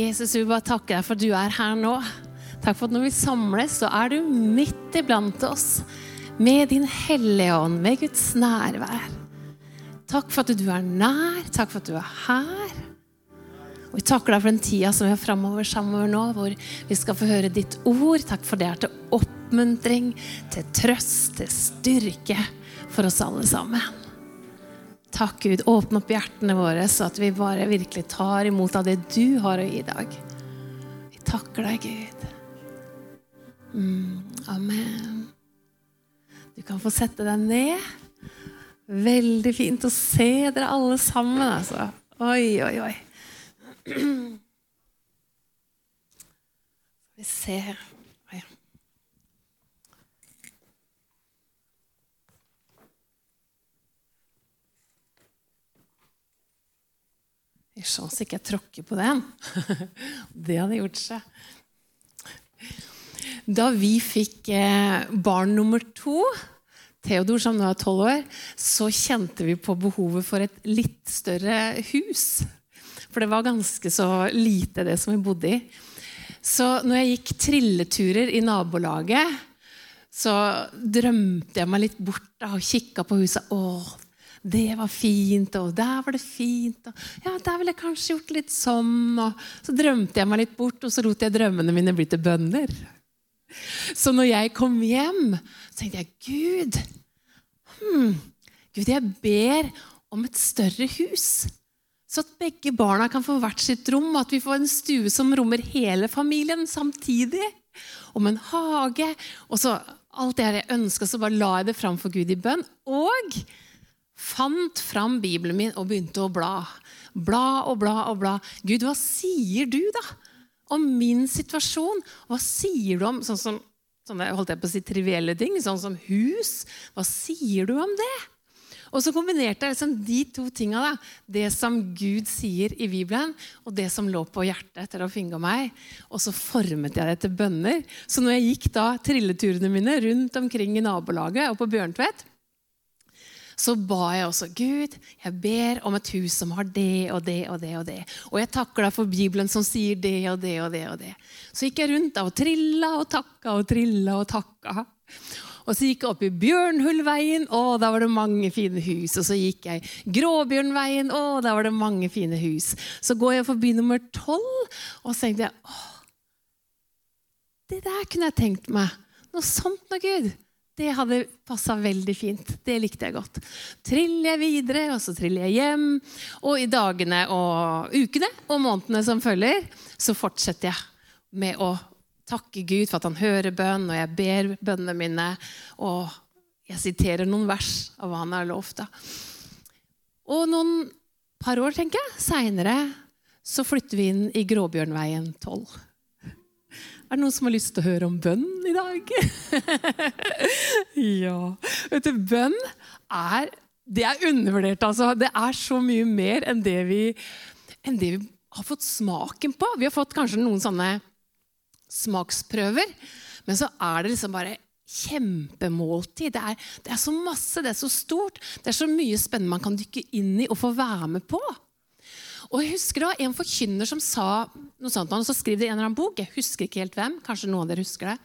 Jesus, vi bare takker deg for at du er her nå. Takk for at når vi samles, så er du midt iblant oss. Med din hellige ånd, med Guds nærvær. Takk for at du er nær. Takk for at du er her. Og Vi takker deg for den tida som vi har framover sammen nå, hvor vi skal få høre ditt ord. Takk for det er til oppmuntring, til trøst, til styrke for oss alle sammen. Takk, Gud. Åpne opp hjertene våre, så at vi bare virkelig tar imot av det du har å gi i dag. Vi takker deg, Gud. Mm, amen. Du kan få sette deg ned. Veldig fint å se dere alle sammen, altså. Oi, oi, oi. Vi ser Oi. Skjønner så ikke jeg tråkker på den. Det hadde gjort seg. Da vi fikk eh, barn nummer to, Theodor som nå er tolv år, så kjente vi på behovet for et litt større hus. For det var ganske så lite, det som vi bodde i. Så når jeg gikk trilleturer i nabolaget, så drømte jeg meg litt bort da, og kikka på huset. Å, det var fint, og der var det fint. Og ja, der ville jeg kanskje gjort litt sånn. Og så drømte jeg meg litt bort, og så lot jeg drømmene mine bli til bønner. Så når jeg kom hjem, så tenkte jeg Gud, hmm, Gud, jeg ber om et større hus. Så at begge barna kan få hvert sitt rom, og at vi får en stue som rommer hele familien samtidig. Om en hage. Og så alt det jeg ønska, så bare la jeg det fram for Gud i bønn. Og fant fram Bibelen min og begynte å bla. Bla og bla og bla. Gud, hva sier du, da? Om min situasjon? Hva sier du om sånn som, sånne, holdt jeg på å si, trivielle ting? Sånn som hus? Hva sier du om det? Og så kombinerte jeg liksom de to tinga. Det som Gud sier i Bibelen, og det som lå på hjertet etter å finge meg. Og så formet jeg det til bønner. Så når jeg gikk da trilleturene mine rundt omkring i nabolaget og på Bjørntvedt, så ba jeg også Gud, jeg ber om et hus som har det og det og det. Og det. Og jeg takker deg for Bibelen som sier det og det og det. og det. Så gikk jeg rundt da og trilla og takka og trilla og takka. Og så gikk jeg opp i Bjørnhullveien, og da var det mange fine hus. Og så gikk jeg Gråbjørnveien, og da var det mange fine hus. Så går jeg forbi nummer tolv, og så tenkte jeg åh, det der kunne jeg tenkt meg. Noe sånt noe, Gud. Det hadde passa veldig fint. Det likte jeg godt. Triller jeg videre, og så triller jeg hjem. Og i dagene og ukene og månedene som følger, så fortsetter jeg med å takke Gud for at han hører bønn, og jeg ber bønnene mine. Og jeg siterer noen vers av hva han har lovt. Og noen par år, tenker jeg, seinere så flytter vi inn i Gråbjørnveien 12. Er det noen som har lyst til å høre om bønn i dag? ja. Vet du, bønn er Det er undervurdert, altså. Det er så mye mer enn det vi, enn det vi har fått smaken på. Vi har fått kanskje noen sånne smaksprøver, men så er det liksom bare kjempemåltid. Det er, det er så masse, det er så stort. Det er så mye spennende man kan dykke inn i og få være med på. Og jeg husker Det var en forkynner som sa noe sånt, og så skrev det i en eller annen bok. Jeg husker ikke helt hvem, kanskje noen av dere husker det.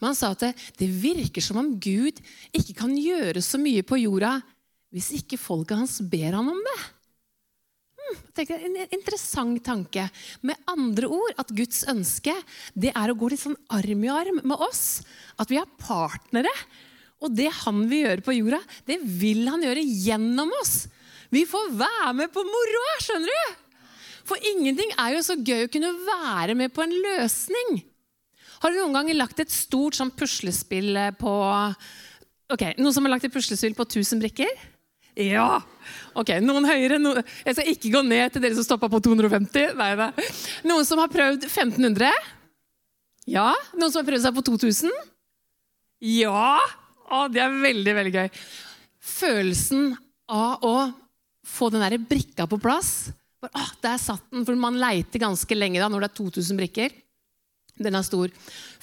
Men han sa at det, det virker som om Gud ikke kan gjøre så mye på jorda hvis ikke folket hans ber han om det. Hmm, tenker, en interessant tanke. Med andre ord at Guds ønske det er å gå litt sånn arm i arm med oss. At vi er partnere. Og det han vil gjøre på jorda, det vil han gjøre gjennom oss. Vi får være med på moroa, skjønner du? For ingenting er jo så gøy å kunne være med på en løsning. Har du noen ganger lagt et stort sånn puslespill på Ok, Noen som har lagt et puslespill på 1000 brikker? Ja! Ok, Noen høyere. no... jeg skal ikke gå ned til dere som stoppa på 250. Nei, nei. Noen som har prøvd 1500? Ja. Noen som har prøvd seg på 2000? Ja! Å, det er veldig, veldig gøy. Følelsen av å få den der brikka på plass bare, ah, Der satt den. For man leiter ganske lenge da, når det er 2000 brikker. Den er stor.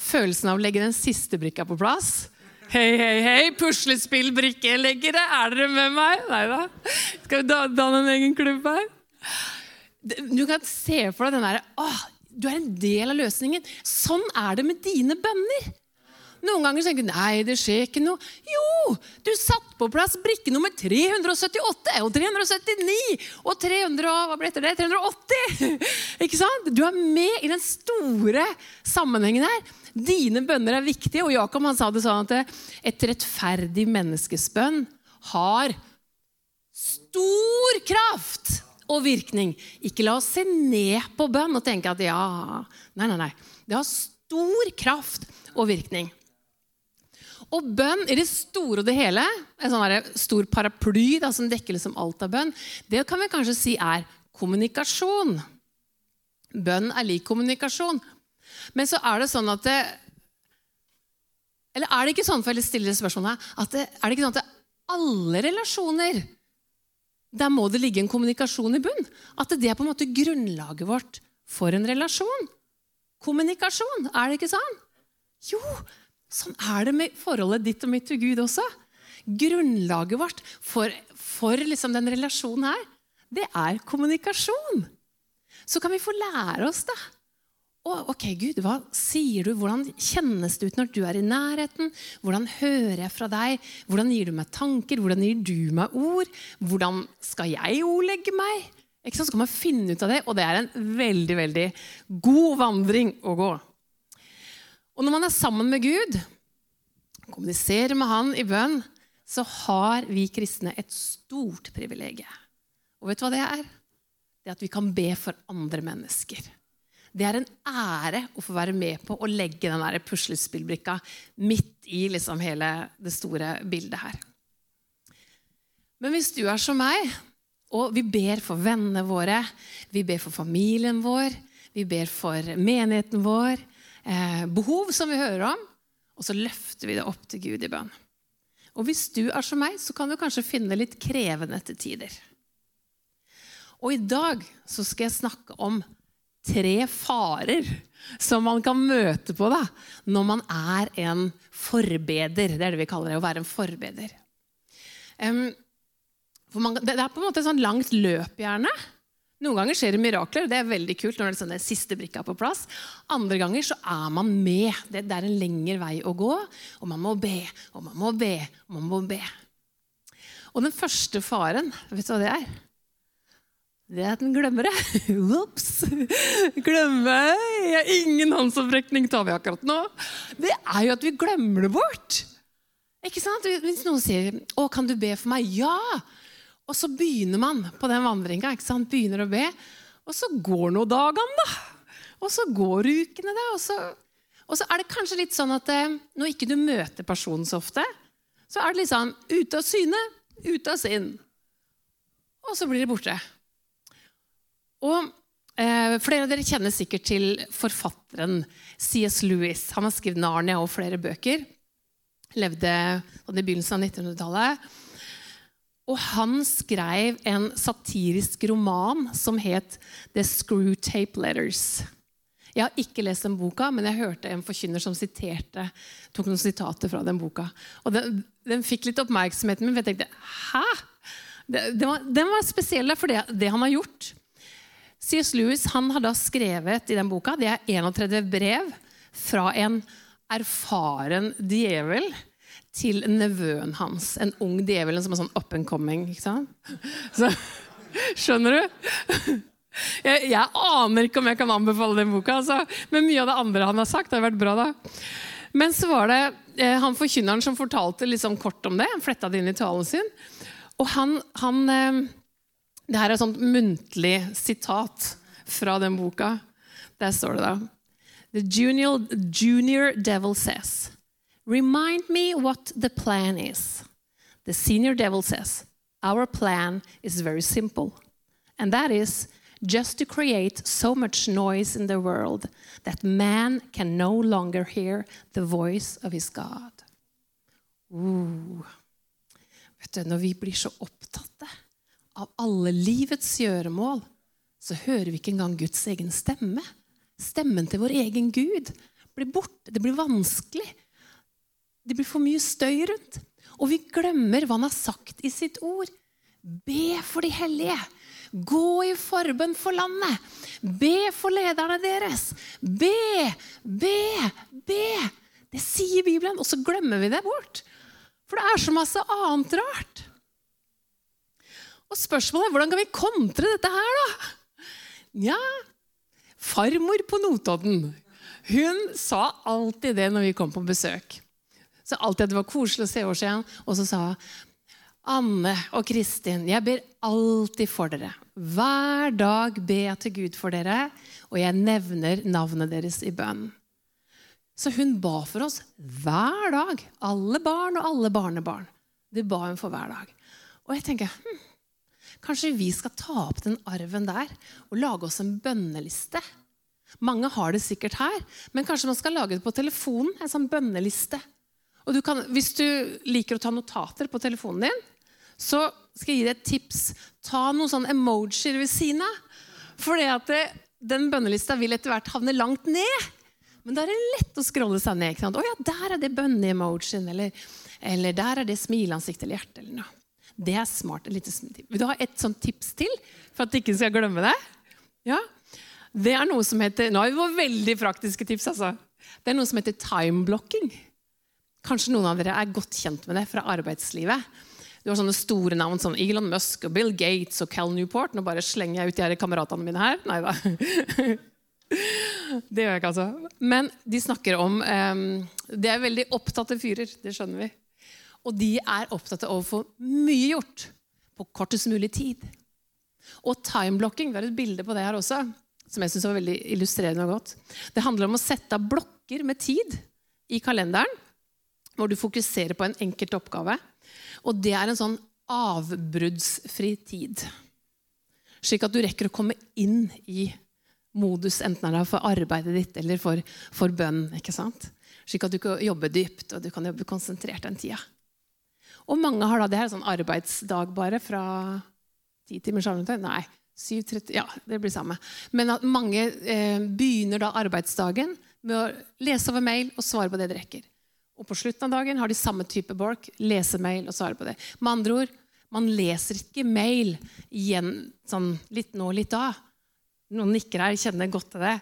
Følelsen av å legge den siste brikka på plass. Hei, hei, hei, puslespillbrikkeleggere, er dere med meg? Nei da. Skal vi danne en egen klubb her? Du kan se for deg den derre du er en del av løsningen. Sånn er det med dine bønner. Noen ganger tenker du nei, det skjer ikke noe. Jo, du satte på plass brikke nummer 378 og 379 og 300, hva ble det? 380. Ikke sant? Du er med i den store sammenhengen her. Dine bønner er viktige. Og Jakob han sa det sånn at et rettferdig menneskes bønn har stor kraft og virkning. Ikke la oss se ned på bønn og tenke at ja Nei, nei, nei. Det har stor kraft og virkning. Og bønn i det store og det hele, en sånn stor paraply da, som dekker liksom alt av bønn, det kan vi kanskje si er kommunikasjon. Bønn er lik kommunikasjon. Men så er det sånn at det, Eller er det ikke sånn, for jeg stiller spørsmålet, at det, er det ikke sånn at alle relasjoner der må det ligge en kommunikasjon i bunn. At det er på en måte grunnlaget vårt for en relasjon. Kommunikasjon, er det ikke sånn? Jo, sånn er det med forholdet ditt og mitt til Gud også. Grunnlaget vårt for, for liksom den relasjonen her, det er kommunikasjon. Så kan vi få lære oss det ok, Gud, hva sier du? Hvordan kjennes det ut når du er i nærheten? Hvordan hører jeg fra deg? Hvordan gir du meg tanker? Hvordan gir du meg ord? Hvordan skal jeg ordlegge meg? Ikke sant? Så kan man finne ut av det, og det er en veldig, veldig god vandring å gå. Og når man er sammen med Gud, kommuniserer med Han i bønn, så har vi kristne et stort privilegium. Og vet du hva det er? Det er at vi kan be for andre mennesker. Det er en ære å få være med på å legge den puslespillbrikka midt i liksom hele det store bildet her. Men hvis du er som meg, og vi ber for vennene våre, vi ber for familien vår, vi ber for menigheten vår, behov som vi hører om, og så løfter vi det opp til Gud i bønn. Og hvis du er som meg, så kan du kanskje finne det litt krevende til tider. Og i dag så skal jeg snakke om tre farer som man kan møte på da, når man er en forbeder. Det er det vi kaller det, å være en forbeder. Um, for man, det, er på en måte et sånn langt løp, gjerne. Noen ganger skjer det mirakler. Det er veldig kult når det er sånn, siste brikka på plass. Andre ganger så er man med. Det, er en lengre vei å gå, og man må be, og man må be, og man må be. Og den første faren, vet du hva det er? det er at den glemmer det. Ops! Glemme ja, Ingen håndsopprekning tar vi akkurat nå. Det er jo at vi glemmer det bort. Ikke sant? Hvis noen sier 'Å, kan du be for meg?' Ja! Og så begynner man på den vandringa. Begynner å be. Og så går nå dagene, da. Og så går ukene, da. Og så, og så er det kanskje litt sånn at eh, når ikke du møter personen så ofte, så er det litt sånn ute av syne, ute av sinn. Og så blir det borte. Og eh, Flere av dere kjenner sikkert til forfatteren C.S. Lewis. Han har skrevet 'Narnia' og flere bøker. Levde sånn i begynnelsen av 1900-tallet. Og han skrev en satirisk roman som het 'The Screwtape Letters'. Jeg har ikke lest den boka, men jeg hørte en forkynner som siterte, tok noen sitater fra den boka. Og Den, den fikk litt oppmerksomheten min, for jeg tenkte 'hæ?! Den var, den var spesiell for det, det han har gjort. C.S. Lewis han har da skrevet i den boka det er 31 brev fra en erfaren djevel til nevøen hans. En ung djevel som er sånn up and coming. ikke sant? Så, skjønner du? Jeg, jeg, aner ikke om jeg kan anbefale den boka, altså. men mye av det andre han har sagt, har vært bra. da. Men så var det eh, han forkynneren som fortalte liksom kort om det. Han fletta det inn i talen sin. Og han, han eh, det her er et sånt muntlig sitat fra den boka. Der står det da The junior, junior devil says, Remind me what the plan is. The senior devil says, Our plan is very simple, and that is just to create so much noise in the world that man can no longer hear the voice of his God. Uh. Vet du, når vi blir så opptatte av alle livets gjøremål, så hører vi ikke engang Guds egen stemme. Stemmen til vår egen Gud blir borte. Det blir vanskelig. Det blir for mye støy rundt. Og vi glemmer hva han har sagt i sitt ord. Be for de hellige. Gå i forbønn for landet. Be for lederne deres. Be, be, be. Det sier Bibelen, og så glemmer vi det bort. For det er så masse annet rart. Og spørsmålet er hvordan kan vi kontre dette her, da? Ja, farmor på Notodden hun sa alltid det når vi kom på besøk. Så alltid at det var koselig å se oss igjen. Og så sa hun Anne og Kristin, jeg ber alltid for dere. Hver dag ber jeg til Gud for dere, og jeg nevner navnet deres i bønn. Så hun ba for oss hver dag. Alle barn og alle barnebarn. Det ba hun for hver dag. Og jeg tenker hm, kanskje vi skal ta opp den arven der og lage oss en bønneliste. Mange har det sikkert her, men kanskje man skal lage det på telefonen. en sånn bønneliste. Og du kan, Hvis du liker å ta notater på telefonen din, så skal jeg gi deg et tips. Ta noen sånne emojier ved siden av. For den bønnelista vil etter hvert havne langt ned. Men da er det lett å scrolle seg ned. Å ja, der er det bønne-emojien. Eller, eller, der er det smileansikt eller hjerte. eller noe. Det er smart. Vil du ha et sånt tips til for at du ikke skal glemme det? Ja. Det er noe som heter Nå har vi veldig praktiske tips. altså. Det er noe som heter time-blocking. Kanskje noen av dere er godt kjent med det fra arbeidslivet. Du har sånne store navn som Elon Musk og Bill Gates og Cal Newport. Nå bare slenger jeg ut de her kameratene mine her. Nei da. Det gjør jeg ikke, altså. Men de snakker om um, De er veldig opptatte fyrer. Det skjønner vi. Og de er opptatt av å få mye gjort på kortest mulig tid. Og timeblocking, vi har et bilde på det her også, som jeg syns var veldig illustrerende og godt. Det handler om å sette av blokker med tid i kalenderen, hvor du fokuserer på en enkelt oppgave. Og det er en sånn avbruddsfri tid. Slik at du rekker å komme inn i modus, enten er for arbeidet ditt eller for, for bønn. ikke sant? Slik at du kan jobbe dypt og du kan jobbe konsentrert den tida. Og mange har da det her sånn arbeidsdag bare fra ti timer sammenheng. Nei, 7.30 Ja, det blir samme. Men at mange eh, begynner da arbeidsdagen med å lese over mail og svare på det de rekker. Og på slutten av dagen har de samme type bork. leser mail og svare på det. Med andre ord, man leser ikke mail igjen sånn litt nå, litt da. Noen nikker her, kjenner godt til det.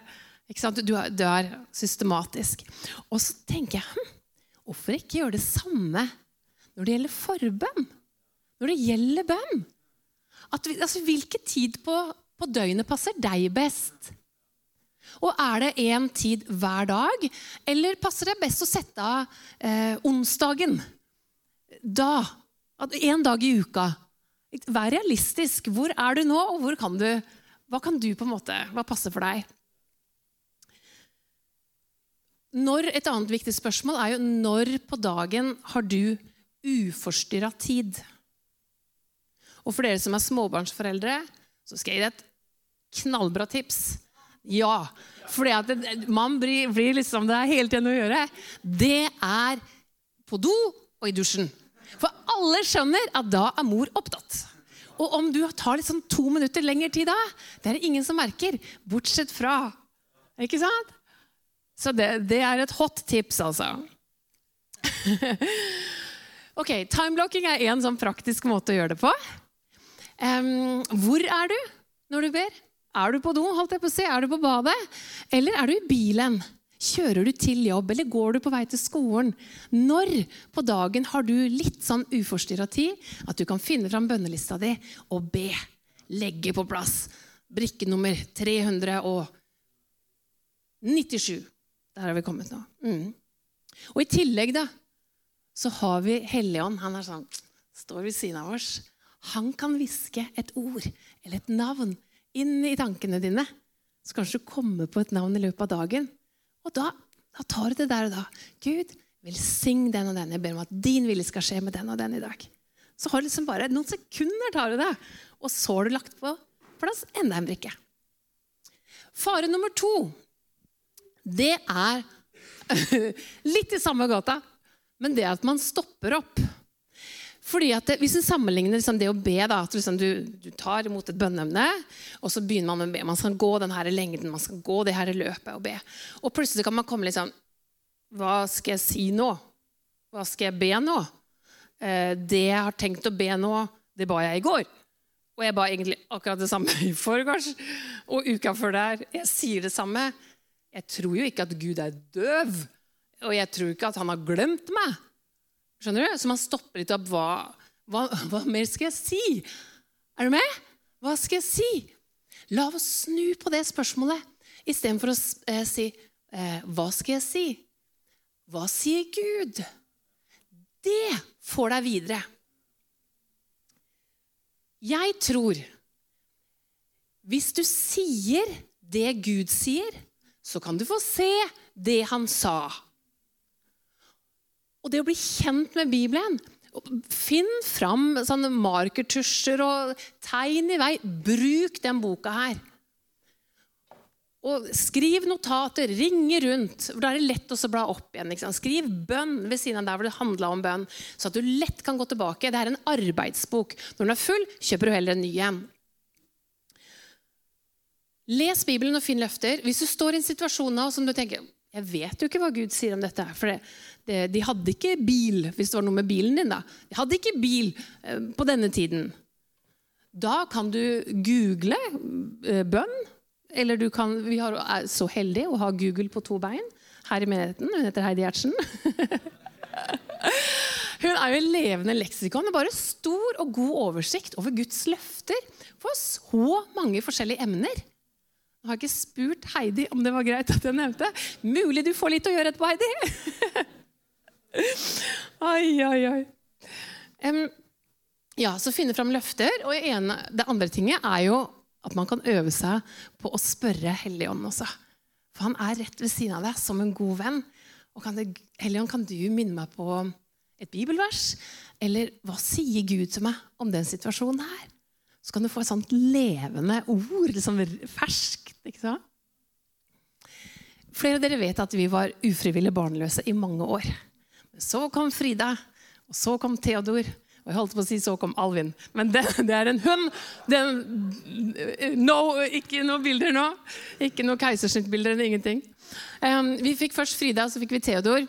Du er, du, er, systematisk. Og så tenker jeg hm, hvorfor ikke gjøre det samme når det gjelder forbønn? Når det gjelder bønn? At, altså, hvilken tid på, på døgnet passer deg best? Og er det én tid hver dag, eller passer det best å sette av eh, onsdagen? Da. En dag i uka. Vær realistisk. Hvor er du nå, og kan du, hva kan du på en måte, hva passer for deg? Når, et annet viktig spørsmål er jo når på dagen har du uforstyrra tid? Og for dere som er småbarnsforeldre, så skal jeg gi deg et knallbra tips. Ja. At man blir, blir, liksom Det er hele tiden å gjøre. Det er på do og i dusjen. For alle skjønner at da er mor opptatt. Og om du tar liksom to minutter lengre tid da, det er det ingen som merker. Bortsett fra Ikke sant? Så det, det er et hot tips, altså. ok, Timeblocking er en sånn praktisk måte å gjøre det på. Um, hvor er du når du ber? Er du på do? holdt jeg på å si? Er du på badet? Eller er du i bilen? Kjører du til jobb, eller går du på vei til skolen? Når på dagen har du litt sånn uforstyrra tid at du kan finne fram bønnelista di og be? Legge på plass brikke nummer 397. Der har vi kommet nå. Mm. Og i tillegg da, så har vi Helligånd. Han er sånn, står ved siden av oss. Han kan hviske et ord eller et navn inn i tankene dine. Så kanskje du kommer på et navn i løpet av dagen. Og da, da tar du det der og da. Gud, velsign den og den. Jeg ber om at din vilje skal skje med den og den i dag. Så har du liksom bare noen sekunder tar du det, og så har du lagt på plass enda en brikke. Fare nummer to, det er litt i samme gata, men det er at man stopper opp. Fordi at det, Hvis en sammenligner liksom det å be da, at liksom du, du, tar imot et bønneemne, og så begynner man å be. Man skal gå denne lengden, man skal gå det her løpet og be. Og plutselig kan man komme litt sånn Hva skal jeg si nå? Hva skal jeg be nå? Eh, det jeg har tenkt å be nå, det ba jeg i går. Og jeg ba egentlig akkurat det samme i forgårs og uka før der. Jeg sier det samme. Jeg tror jo ikke at Gud er døv, og jeg tror ikke at han har glemt meg. Skjønner du? Så man stopper litt opp. Hva, hva, hva mer skal jeg si? Er du med? Hva skal jeg si? La oss snu på det spørsmålet istedenfor å eh, si eh, Hva skal jeg si? Hva sier Gud? Det får deg videre. Jeg tror hvis du sier det Gud sier, så kan du få se det han sa. Og det å bli kjent med Bibelen Finn fram sånne markertusjer og tegn i vei. Bruk den boka her. Og Skriv notater, ringe rundt. for Da er det lett å bla opp igjen. Skriv bønn ved siden av der hvor det handla om bønn, så at du lett kan gå tilbake. Det er en arbeidsbok. Når den er full, kjøper du heller en ny en. Les Bibelen og finn løfter. Hvis du står i en situasjon nå som du tenker jeg vet jo ikke hva Gud sier om dette. for det, det, De hadde ikke bil hvis det var noe med bilen din. da. De hadde ikke bil eh, på denne tiden. Da kan du google eh, bønn. Eller du kan, vi har, er så heldige å ha Google på to bein her i menigheten. Hun heter Heidi Gjertsen. Hun er jo en levende leksikon bare stor og god oversikt over Guds løfter for så mange forskjellige emner. Jeg har ikke spurt Heidi om det var greit at jeg nevnte. Mulig du får litt å gjøre etterpå, Heidi. oi, oi, oi. Um, ja, så finne fram løfter. Og ene, det andre tinget er jo at man kan øve seg på å spørre Helligånden også. For han er rett ved siden av deg som en god venn. Og Helligånd, kan du minne meg på et bibelvers? Eller hva sier Gud til meg om den situasjonen her? Så kan du få et sånt levende ord, liksom ferskt. ikke sant? Flere av dere vet at vi var ufrivillig barnløse i mange år. Så kom Frida, og så kom Theodor, og jeg holdt på å si så kom Alvin. Men det, det er en hund. Den, no, ikke noen bilder nå. Ikke noen keisersnittbilder eller ingenting. Um, vi fikk først Frida, så fikk vi Theodor.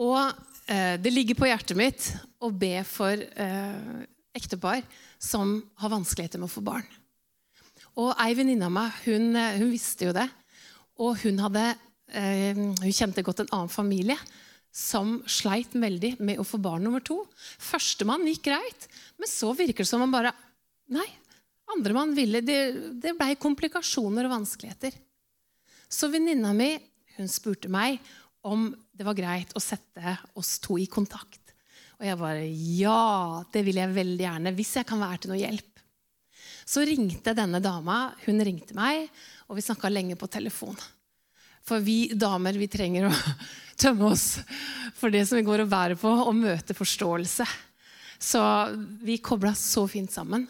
Og uh, det ligger på hjertet mitt å be for uh, ektepar som har vanskeligheter med å få barn. Og Ei venninne av meg hun, eh, hun, visste jo det. Og hun, hadde, eh, hun kjente godt en annen familie som sleit veldig med å få barn nummer to. Førstemann gikk greit, men så virker det som man bare Nei, andremann ville Det, det blei komplikasjoner og vanskeligheter. Så venninna mi hun spurte meg om det var greit å sette oss to i kontakt. Og jeg bare Ja, det vil jeg veldig gjerne. Hvis jeg kan være til noe hjelp. Så ringte denne dama. Hun ringte meg, og vi snakka lenge på telefon. For vi damer vi trenger å tømme oss for det som vi går og bærer på, og møte forståelse. Så vi kobla så fint sammen.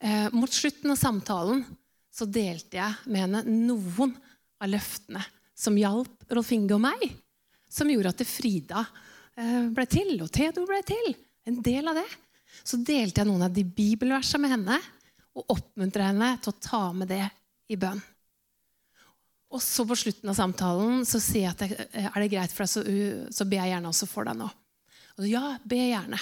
Eh, mot slutten av samtalen så delte jeg med henne noen av løftene som hjalp Rolf Inge og meg. Som gjorde at Frida Eh, ble til, og Theodor ble til. En del av det. Så delte jeg noen av de bibelversene med henne og oppmuntra henne til å ta med det i bønn. Og så på slutten av samtalen så sier jeg at det, eh, er det greit for deg, så, så ber jeg gjerne også for deg nå. Og så, ja, be gjerne.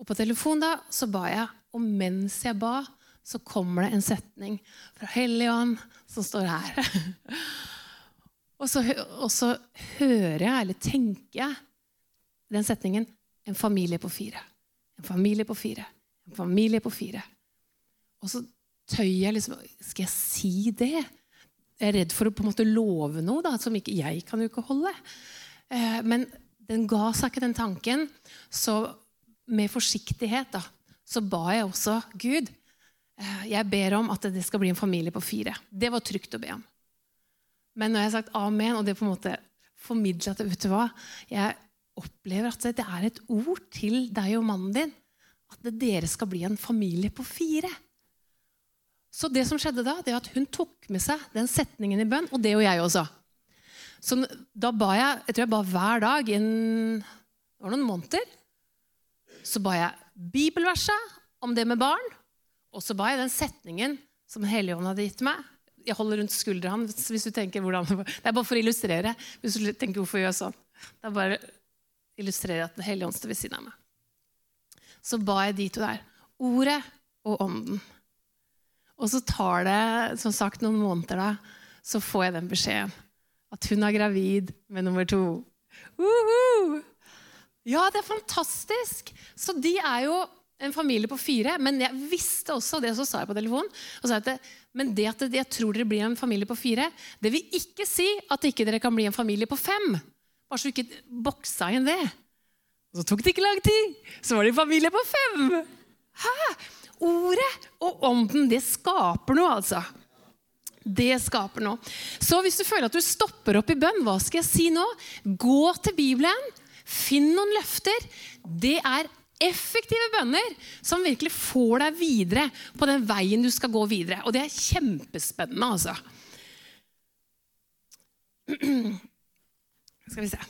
Og på telefon da, så ba jeg, og mens jeg ba, så kommer det en setning fra Helligånd som står her. og, så, og så hører jeg, eller tenker jeg, den setningen en familie på fire. En familie på fire. En familie på fire. Og så tøyer jeg liksom Skal jeg si det? Jeg er redd for å på en måte love noe da, som ikke jeg kan jo ikke holde. Eh, men den ga seg ikke, den tanken. Så med forsiktighet da, så ba jeg også Gud eh, jeg ber om at det skal bli en familie på fire. Det var trygt å be om. Men når jeg har sagt amen, og det på en måte formidla at vet du hva, jeg opplever at det er et ord til deg og mannen din. At dere skal bli en familie på fire. Så det som skjedde da, det at hun tok med seg den setningen i bønn, og det gjorde jeg også. Så da ba jeg jeg tror jeg ba hver dag i det var noen måneder. Så ba jeg bibelverset om det med barn, og så ba jeg den setningen som Helligånden hadde gitt meg. Jeg holder rundt skulderen hvis du tenker hvordan, Det er bare for å illustrere. hvis du tenker hvorfor jeg gjør sånn. Det er bare illustrerer at Den hellige ånd står ved siden av meg. Så ba jeg de to der. Ordet og Ånden. Og så tar det som sagt noen måneder, da, så får jeg den beskjeden. At hun er gravid med nummer to. Uhu! Ja, det er fantastisk! Så de er jo en familie på fire. Men jeg visste også, det så sa jeg på telefonen, at det, men det at jeg tror dere blir en familie på fire, det vil ikke si at ikke dere kan bli en familie på fem. Bare så du ikke boksa inn det. Og så tok det ikke lang tid, så var de familie på fem. Hæ? Ordet og ånden, det skaper noe, altså. Det skaper noe. Så hvis du føler at du stopper opp i bønn, hva skal jeg si nå? Gå til Bibelen. Finn noen løfter. Det er effektive bønner som virkelig får deg videre på den veien du skal gå videre. Og det er kjempespennende, altså. Skal vi se.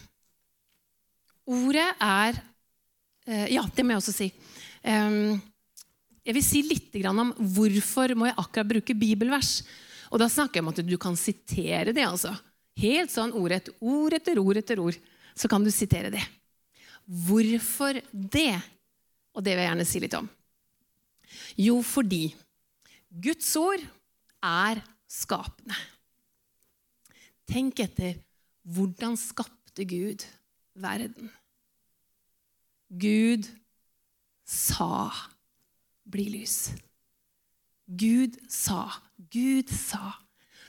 Ordet er eh, Ja, det må jeg også si. Jeg vil si litt om hvorfor må jeg akkurat bruke bibelvers. Og da snakker jeg om at du kan sitere det. altså. Helt sånn ord etter ord etter ord etter ord. Så kan du sitere det. Hvorfor det? Og det vil jeg gjerne si litt om. Jo, fordi Guds ord er skapende. Tenk etter hvordan skapte Gud verden? Gud sa bli lys. Gud sa. Gud sa.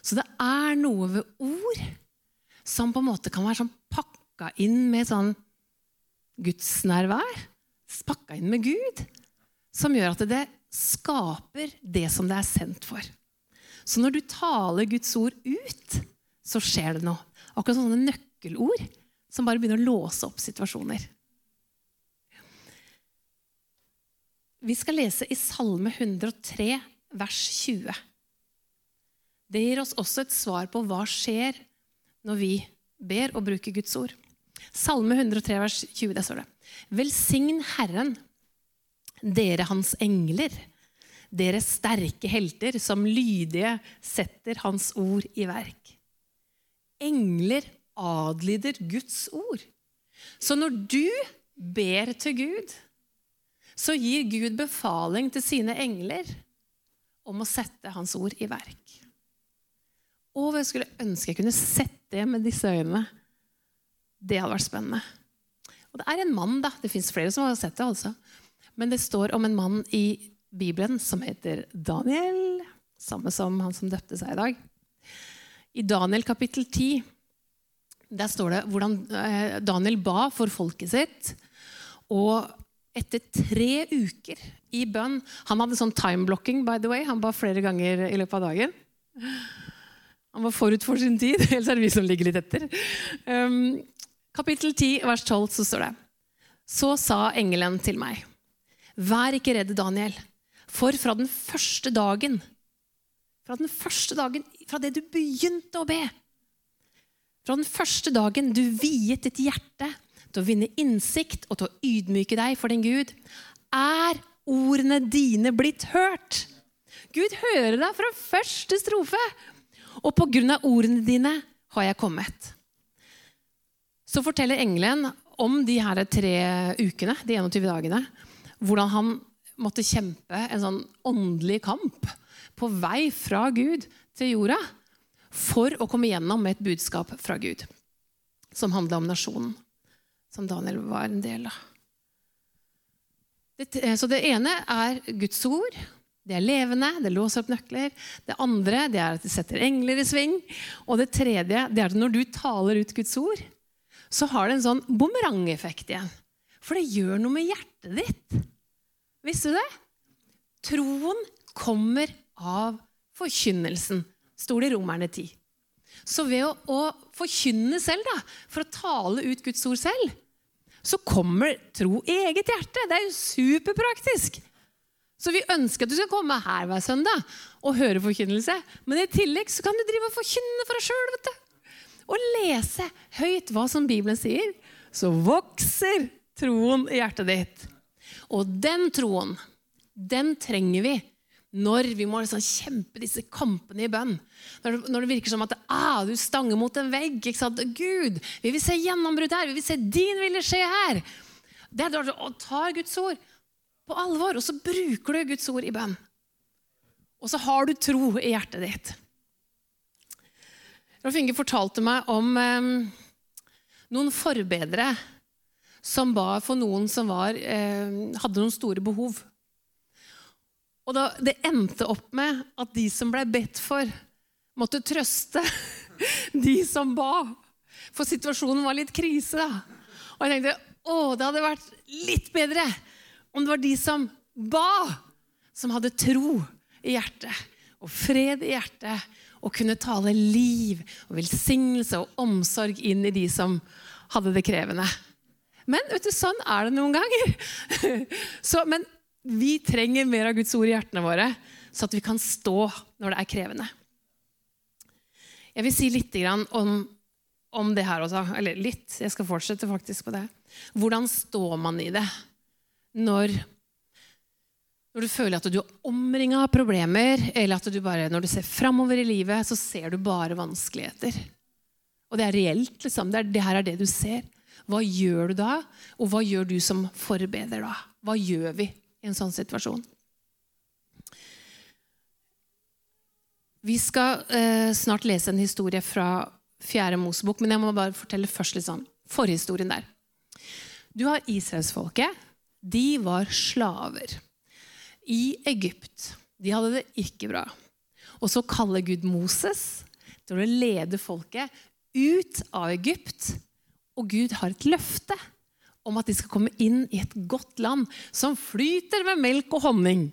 Så det er noe ved ord som på en måte kan være sånn pakka inn med sånn gudsnærvær. Pakka inn med Gud. Som gjør at det skaper det som det er sendt for. Så når du taler Guds ord ut, så skjer det noe. Akkurat sånne nøkkelord som bare begynner å låse opp situasjoner. Vi skal lese i Salme 103, vers 20. Det gir oss også et svar på hva skjer når vi ber og bruker Guds ord. Salme 103, vers 20, der står det. Velsign Herren, dere hans engler, dere sterke helter som lydige setter hans ord i verk. Engler adlyder Guds ord. Så når du ber til Gud, så gir Gud befaling til sine engler om å sette hans ord i verk. Og jeg skulle ønske jeg kunne sett det med disse øynene. Det hadde vært spennende. Og det er en mann, da. Det fins flere som har sett det. altså. Men det står om en mann i Bibelen som heter Daniel. Samme som han som døpte seg i dag. I Daniel kapittel 10 der står det hvordan eh, Daniel ba for folket sitt. Og etter tre uker i bønn Han hadde sånn time-blocking, by the way. Han ba flere ganger i løpet av dagen. Han var forut for sin tid. Ellers er det vi som ligger litt etter. Um, kapittel 10, vers 12, så står det Så sa engelen til meg, vær ikke redd, Daniel, for fra den første dagen Fra den første dagen, fra det du begynte å be Fra den første dagen du viet ditt hjerte til å vinne innsikt og til å ydmyke deg for din Gud, er ordene dine blitt hørt. Gud hører deg fra første strofe. Og på grunn av ordene dine har jeg kommet. Så forteller engelen om de her tre ukene, de 21 dagene, hvordan han måtte kjempe en sånn åndelig kamp på vei fra Gud til jorda for å komme gjennom med et budskap fra Gud som handla om nasjonen som Daniel var en del av. Eh, så det ene er Guds ord. Det er levende, det låser opp nøkler. Det andre det er at det setter engler i sving. Og det tredje det er at når du taler ut Guds ord, så har det en sånn bumerangeffekt igjen. For det gjør noe med hjertet ditt. Visste du det? Troen kommer av forkynnelsen, sto det i Romerne 10. Så ved å, å forkynne selv, da, for å tale ut Guds ord selv, så kommer tro i eget hjerte. Det er jo superpraktisk. Så vi ønsker at du skal komme her hver søndag og høre forkynnelse. Men i tillegg så kan du drive og forkynne for deg sjøl. Og lese høyt hva som Bibelen sier. Så vokser troen i hjertet ditt. Og den troen, den trenger vi når vi må liksom kjempe disse kampene i bønn. Når det, når det virker som at ah, du stanger mot en vegg. Gud, vi vil se gjennombrudd her. Vi vil se din vilje skje her. Det er da du tar Guds ord. på alvor, og så bruker du Guds ord i bønn. Og så har du tro i hjertet ditt. Rolf Inge fortalte meg om eh, noen forbedere som ba for noen som var, eh, hadde noen store behov. Og da, Det endte opp med at de som ble bedt for, måtte trøste de som ba. For situasjonen var litt krise. da. Og jeg tenkte å, det hadde vært litt bedre om det var de som ba, som hadde tro i hjertet og fred i hjertet og kunne tale liv og velsignelse og omsorg inn i de som hadde det krevende. Men vet du, sånn er det noen ganger. Så, men vi trenger mer av Guds ord i hjertene våre, så at vi kan stå når det er krevende. Jeg vil si litt om, om det her også. Eller litt. Jeg skal fortsette faktisk på det. Hvordan står man i det når når du føler at du er omringa av problemer, eller at du bare, når du ser framover i livet, så ser du bare vanskeligheter. Og det er reelt. liksom. Det, er, det her er det du ser. Hva gjør du da? Og hva gjør du som forbeder da? Hva gjør vi i en sånn situasjon? Vi skal eh, snart lese en historie fra Fjerde Mosebok, men jeg må bare fortelle først litt sånn forhistorien der. Du har israelsfolket. De var slaver i Egypt. De hadde det ikke bra. Og så kaller Gud Moses til å lede folket ut av Egypt. Og Gud har et løfte om at de skal komme inn i et godt land som flyter med melk og honning.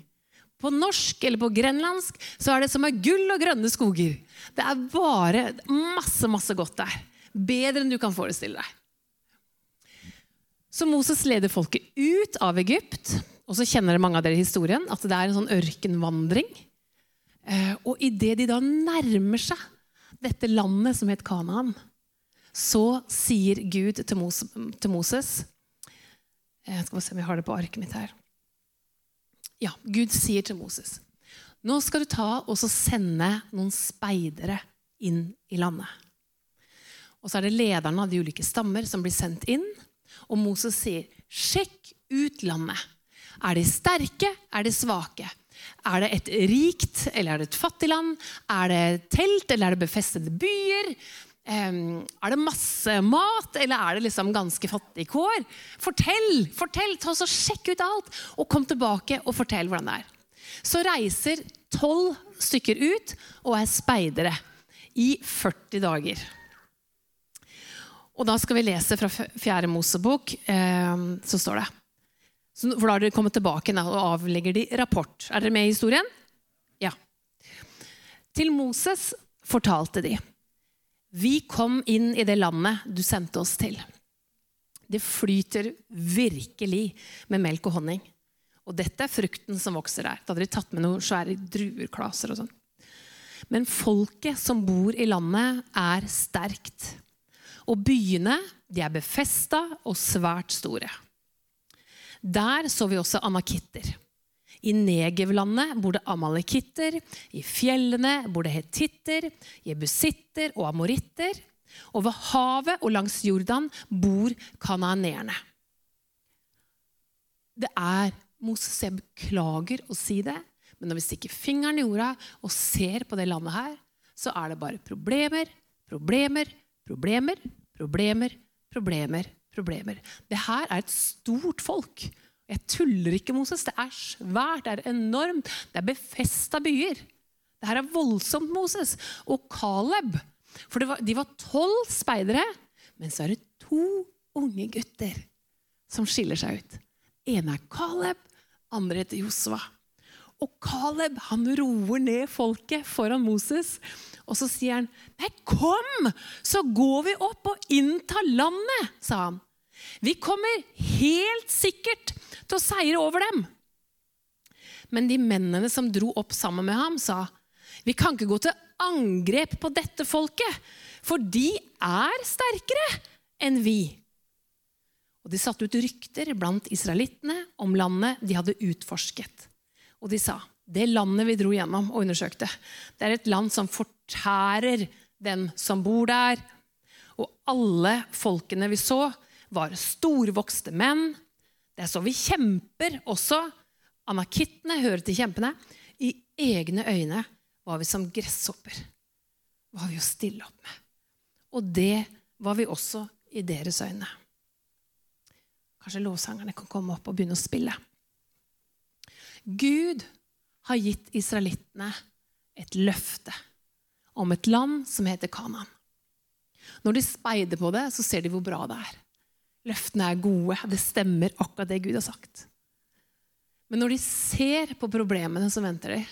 På norsk eller på grenlandsk så er det som er gull og grønne skoger. Det er bare masse, masse godt der. Bedre enn du kan forestille deg. Så Moses leder folket ut av Egypt. Og så kjenner mange av dere historien, at det er en sånn ørkenvandring. Eh, og idet de da nærmer seg dette landet som het Kanaan, så sier Gud til, Moses Jeg skal se om jeg har det på arket mitt her. Ja, Gud sier til Moses nå skal du ta og sende noen speidere inn i landet. Og så er det lederne av de ulike stammer som blir sendt inn. Og Moses sier, 'Sjekk ut landet'. Er de sterke? Er de svake? Er det et rikt eller er det et fattig land? Er det telt eller er det befestede byer? Er det masse mat, eller er det liksom ganske fattige kår? Fortell! fortell, ta oss og Sjekk ut alt, og kom tilbake og fortell hvordan det er. Så reiser tolv stykker ut og er speidere i 40 dager. Og da skal vi lese fra Fjerde Mosebok. Så står det for da har dere kommet tilbake og avlegger de rapport. Er dere med i historien? Ja. Til Moses fortalte de. Vi kom inn i det landet du sendte oss til. Det flyter virkelig med melk og honning. Og dette er frukten som vokser der. Da hadde de tatt med noen svære druerklaser og sånn. Men folket som bor i landet, er sterkt. Og byene de er befesta og svært store. Der så vi også anakitter. I Negevlandet bor det amalekitter, i fjellene bor det hetitter, jebusitter og amoritter. Og ved havet og langs Jordan bor kananeerne. Det er Moses, jeg beklager å si det, men når vi stikker fingeren i jorda og ser på det landet her, så er det bare problemer, problemer, problemer, problemer, problemer, problemer. Det her er et stort folk. Jeg tuller ikke, Moses. Det er svært, det er enormt. Det er befesta byer. Det her er voldsomt, Moses. Og Caleb. For var, de var tolv speidere, men så er det to unge gutter som skiller seg ut. ene er Caleb, andre heter Josva. Og Caleb han roer ned folket foran Moses. Og så sier han, 'Nei, kom, så går vi opp og inntar landet', sa han. 'Vi kommer helt sikkert til å seire over dem'. Men de mennene som dro opp sammen med ham, sa, 'Vi kan ikke gå til angrep på dette folket, for de er sterkere enn vi.' Og De satte ut rykter blant israelittene om landet de hadde utforsket. Og de sa, 'Det landet vi dro gjennom og undersøkte, det er et land som fortærer den som bor der.' Og alle folkene vi så, var storvokste menn. Det er så vi kjemper også Anakittene hører til kjempene. I egne øyne var vi som gresshopper. Var vi å stille opp med. Og det var vi også i deres øyne. Kanskje lovsangerne kan komme opp og begynne å spille. Gud har gitt israelittene et løfte om et land som heter Kanan. Når de speider på det, så ser de hvor bra det er. Løftene er gode. Det stemmer akkurat det Gud har sagt. Men når de ser på problemene som venter dem,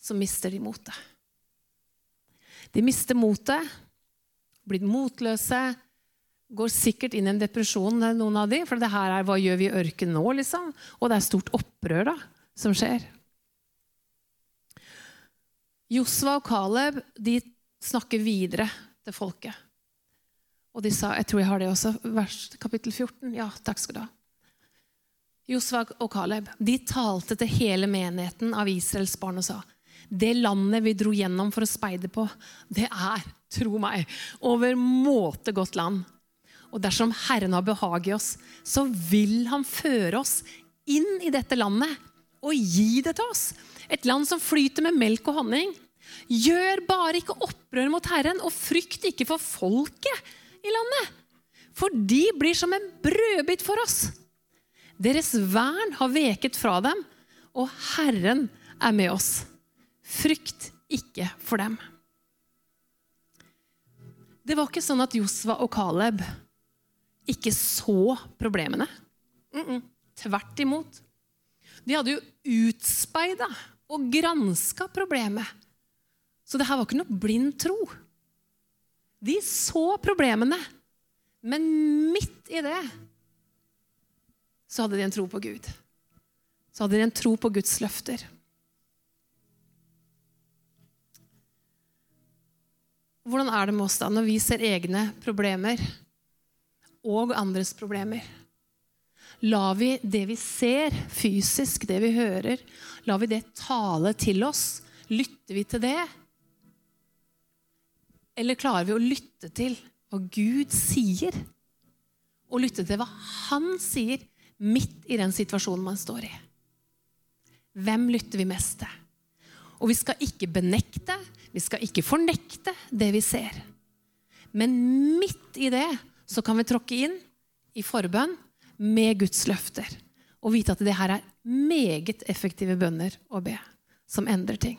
så mister de motet. De mister motet, blir motløse, går sikkert inn i en depresjon, noen av de, for det her er hva gjør vi i ørkenen nå, liksom? Og det er stort opprør da, som skjer. Josva og Caleb de snakker videre til folket. Og de sa Jeg tror jeg har det også. Vers, kapittel 14. Ja, takk skal du ha. Josva og Caleb de talte til hele menigheten av Israels barn og sa det landet vi dro gjennom for å speide på, det er, tro meg, over måte godt land. Og dersom Herren har behag i oss, så vil Han føre oss inn i dette landet og gi det til oss. Et land som flyter med melk og honning. Gjør bare ikke opprør mot Herren, og frykt ikke for folket i landet. For de blir som en brødbit for oss. Deres vern har veket fra dem, og Herren er med oss. Frykt ikke for dem. Det var ikke sånn at Josva og Caleb ikke så problemene. Mm -mm. Tvert imot. De hadde jo utspeida og granska problemet. Så det her var ikke noe blind tro. De så problemene, men midt i det så hadde de en tro på Gud. Så hadde de en tro på Guds løfter. Hvordan er det med oss da når vi ser egne problemer og andres problemer? Lar vi det vi ser fysisk, det vi hører, lar vi det tale til oss? Lytter vi til det? Eller klarer vi å lytte til hva Gud sier? Og lytte til hva Han sier midt i den situasjonen man står i? Hvem lytter vi mest til? Og vi skal ikke benekte, vi skal ikke fornekte det vi ser. Men midt i det så kan vi tråkke inn i forbønn med Guds løfter. Og vite at det her er meget effektive bønner å be, som endrer ting.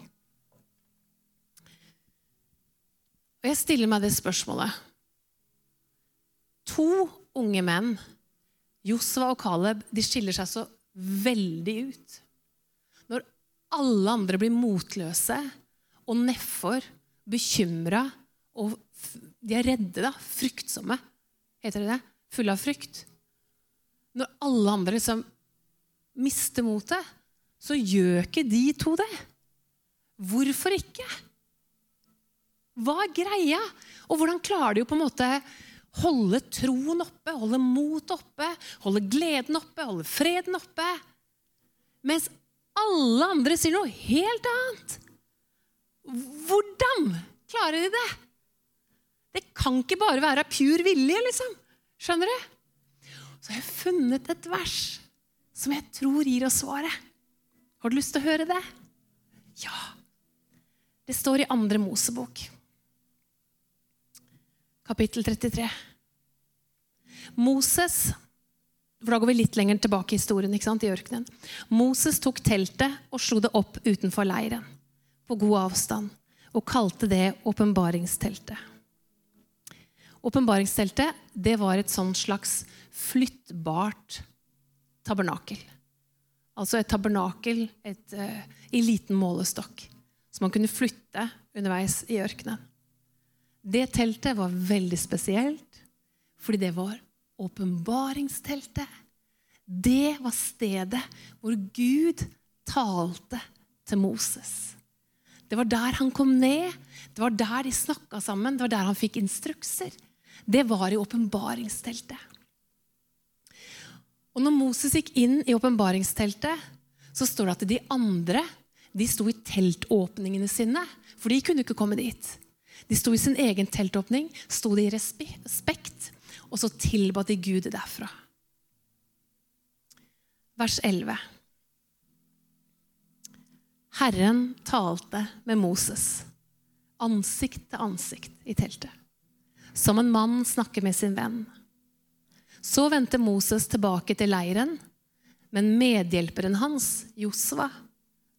Og jeg stiller meg det spørsmålet. To unge menn, Josva og Caleb, de skiller seg så veldig ut Når alle andre blir motløse og nedfor, bekymra og de er redde, da. Fryktsomme. Heter det det? Fulle av frykt. Når alle andre liksom mister motet, så gjør ikke de to det. Hvorfor ikke? Hva er greia? Og hvordan klarer de å på en måte holde troen oppe, holde motet oppe, holde gleden oppe, holde freden oppe? Mens alle andre sier noe helt annet. Hvordan klarer de det? Det kan ikke bare være pur vilje, liksom. Skjønner du? Så jeg har funnet et vers som jeg tror gir oss svaret. Har du lyst til å høre det? Ja. Det står i andre Mosebok, kapittel 33. Moses for Da går vi litt lenger tilbake i historien, ikke sant, i ørkenen. Moses tok teltet og slo det opp utenfor leiren, på god avstand, og kalte det åpenbaringsteltet. Åpenbaringsteltet det var et sånn slags flyttbart tabernakel. Altså et tabernakel et, uh, i liten målestokk som man kunne flytte underveis i ørkenen. Det teltet var veldig spesielt fordi det var åpenbaringsteltet. Det var stedet hvor Gud talte til Moses. Det var der han kom ned, det var der de snakka sammen, det var der han fikk instrukser. Det var i åpenbaringsteltet. Og når Moses gikk inn i åpenbaringsteltet, så står det at de andre de sto i teltåpningene sine, for de kunne ikke komme dit. De sto i sin egen teltåpning, sto de i respekt og så tilba de Gud derfra. Vers 11. Herren talte med Moses, ansikt til ansikt i teltet, som en mann snakker med sin venn. Så vendte Moses tilbake til leiren, men medhjelperen hans, Josva,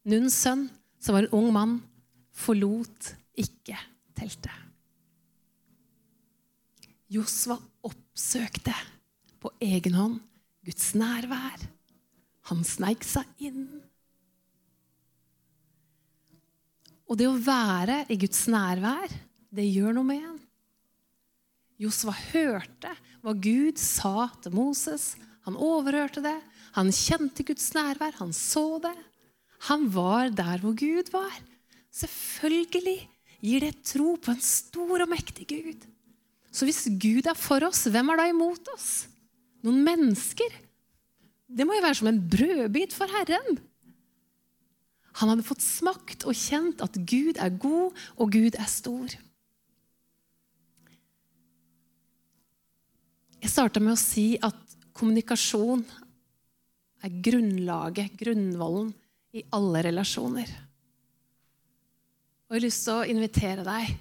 Nuns sønn, som var en ung mann, forlot ikke teltet. Josva oppsøkte på egen hånd Guds nærvær. Han sneik seg inn. Og det å være i Guds nærvær, det gjør noe med en. Josva hørte hva Gud sa til Moses. Han overhørte det. Han kjente Guds nærvær. Han så det. Han var der hvor Gud var. Selvfølgelig gir det tro på en stor og mektig Gud. Så hvis Gud er for oss, hvem er da imot oss? Noen mennesker? Det må jo være som en brødbit for Herren. Han hadde fått smakt og kjent at Gud er god, og Gud er stor. Jeg starta med å si at kommunikasjon er grunnlaget, grunnvollen, i alle relasjoner. Og jeg har lyst til å invitere deg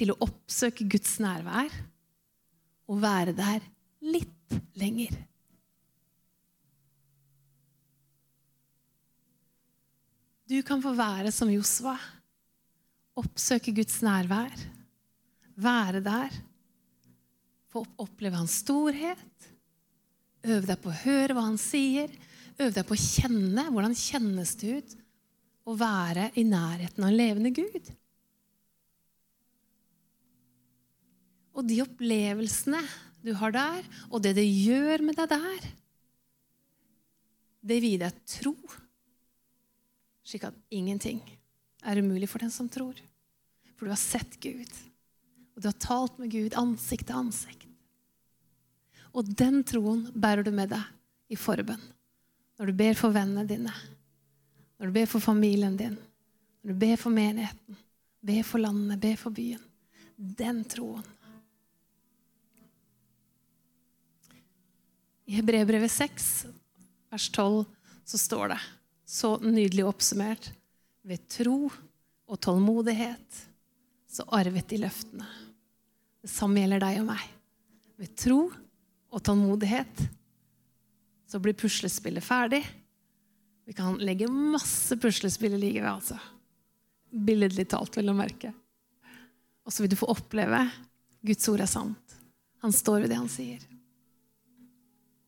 til å oppsøke Guds nærvær og være der litt lenger. Du kan få være som Josva. Oppsøke Guds nærvær. Være der. Få oppleve hans storhet. Øve deg på å høre hva han sier. Øve deg på å kjenne. Hvordan kjennes det ut å være i nærheten av en levende Gud? Og de opplevelsene du har der, og det det gjør med deg der, det vil gi deg tro slik at ingenting er umulig for den som tror. For du har sett Gud, og du har talt med Gud ansikt til ansikt. Og den troen bærer du med deg i forbønn. Når du ber for vennene dine, når du ber for familien din, når du ber for menigheten, ber for landet, ber for byen. Den troen. I Hebrebrevet 6, vers 12, så står det så nydelig oppsummert. Ved tro og tålmodighet så arvet de løftene. Det samme gjelder deg og meg. Ved tro og tålmodighet så blir puslespillet ferdig. Vi kan legge masse puslespill i livet, altså. Billedlig talt, vil du merke. Og så vil du få oppleve Guds ord er sant. Han står ved det han sier.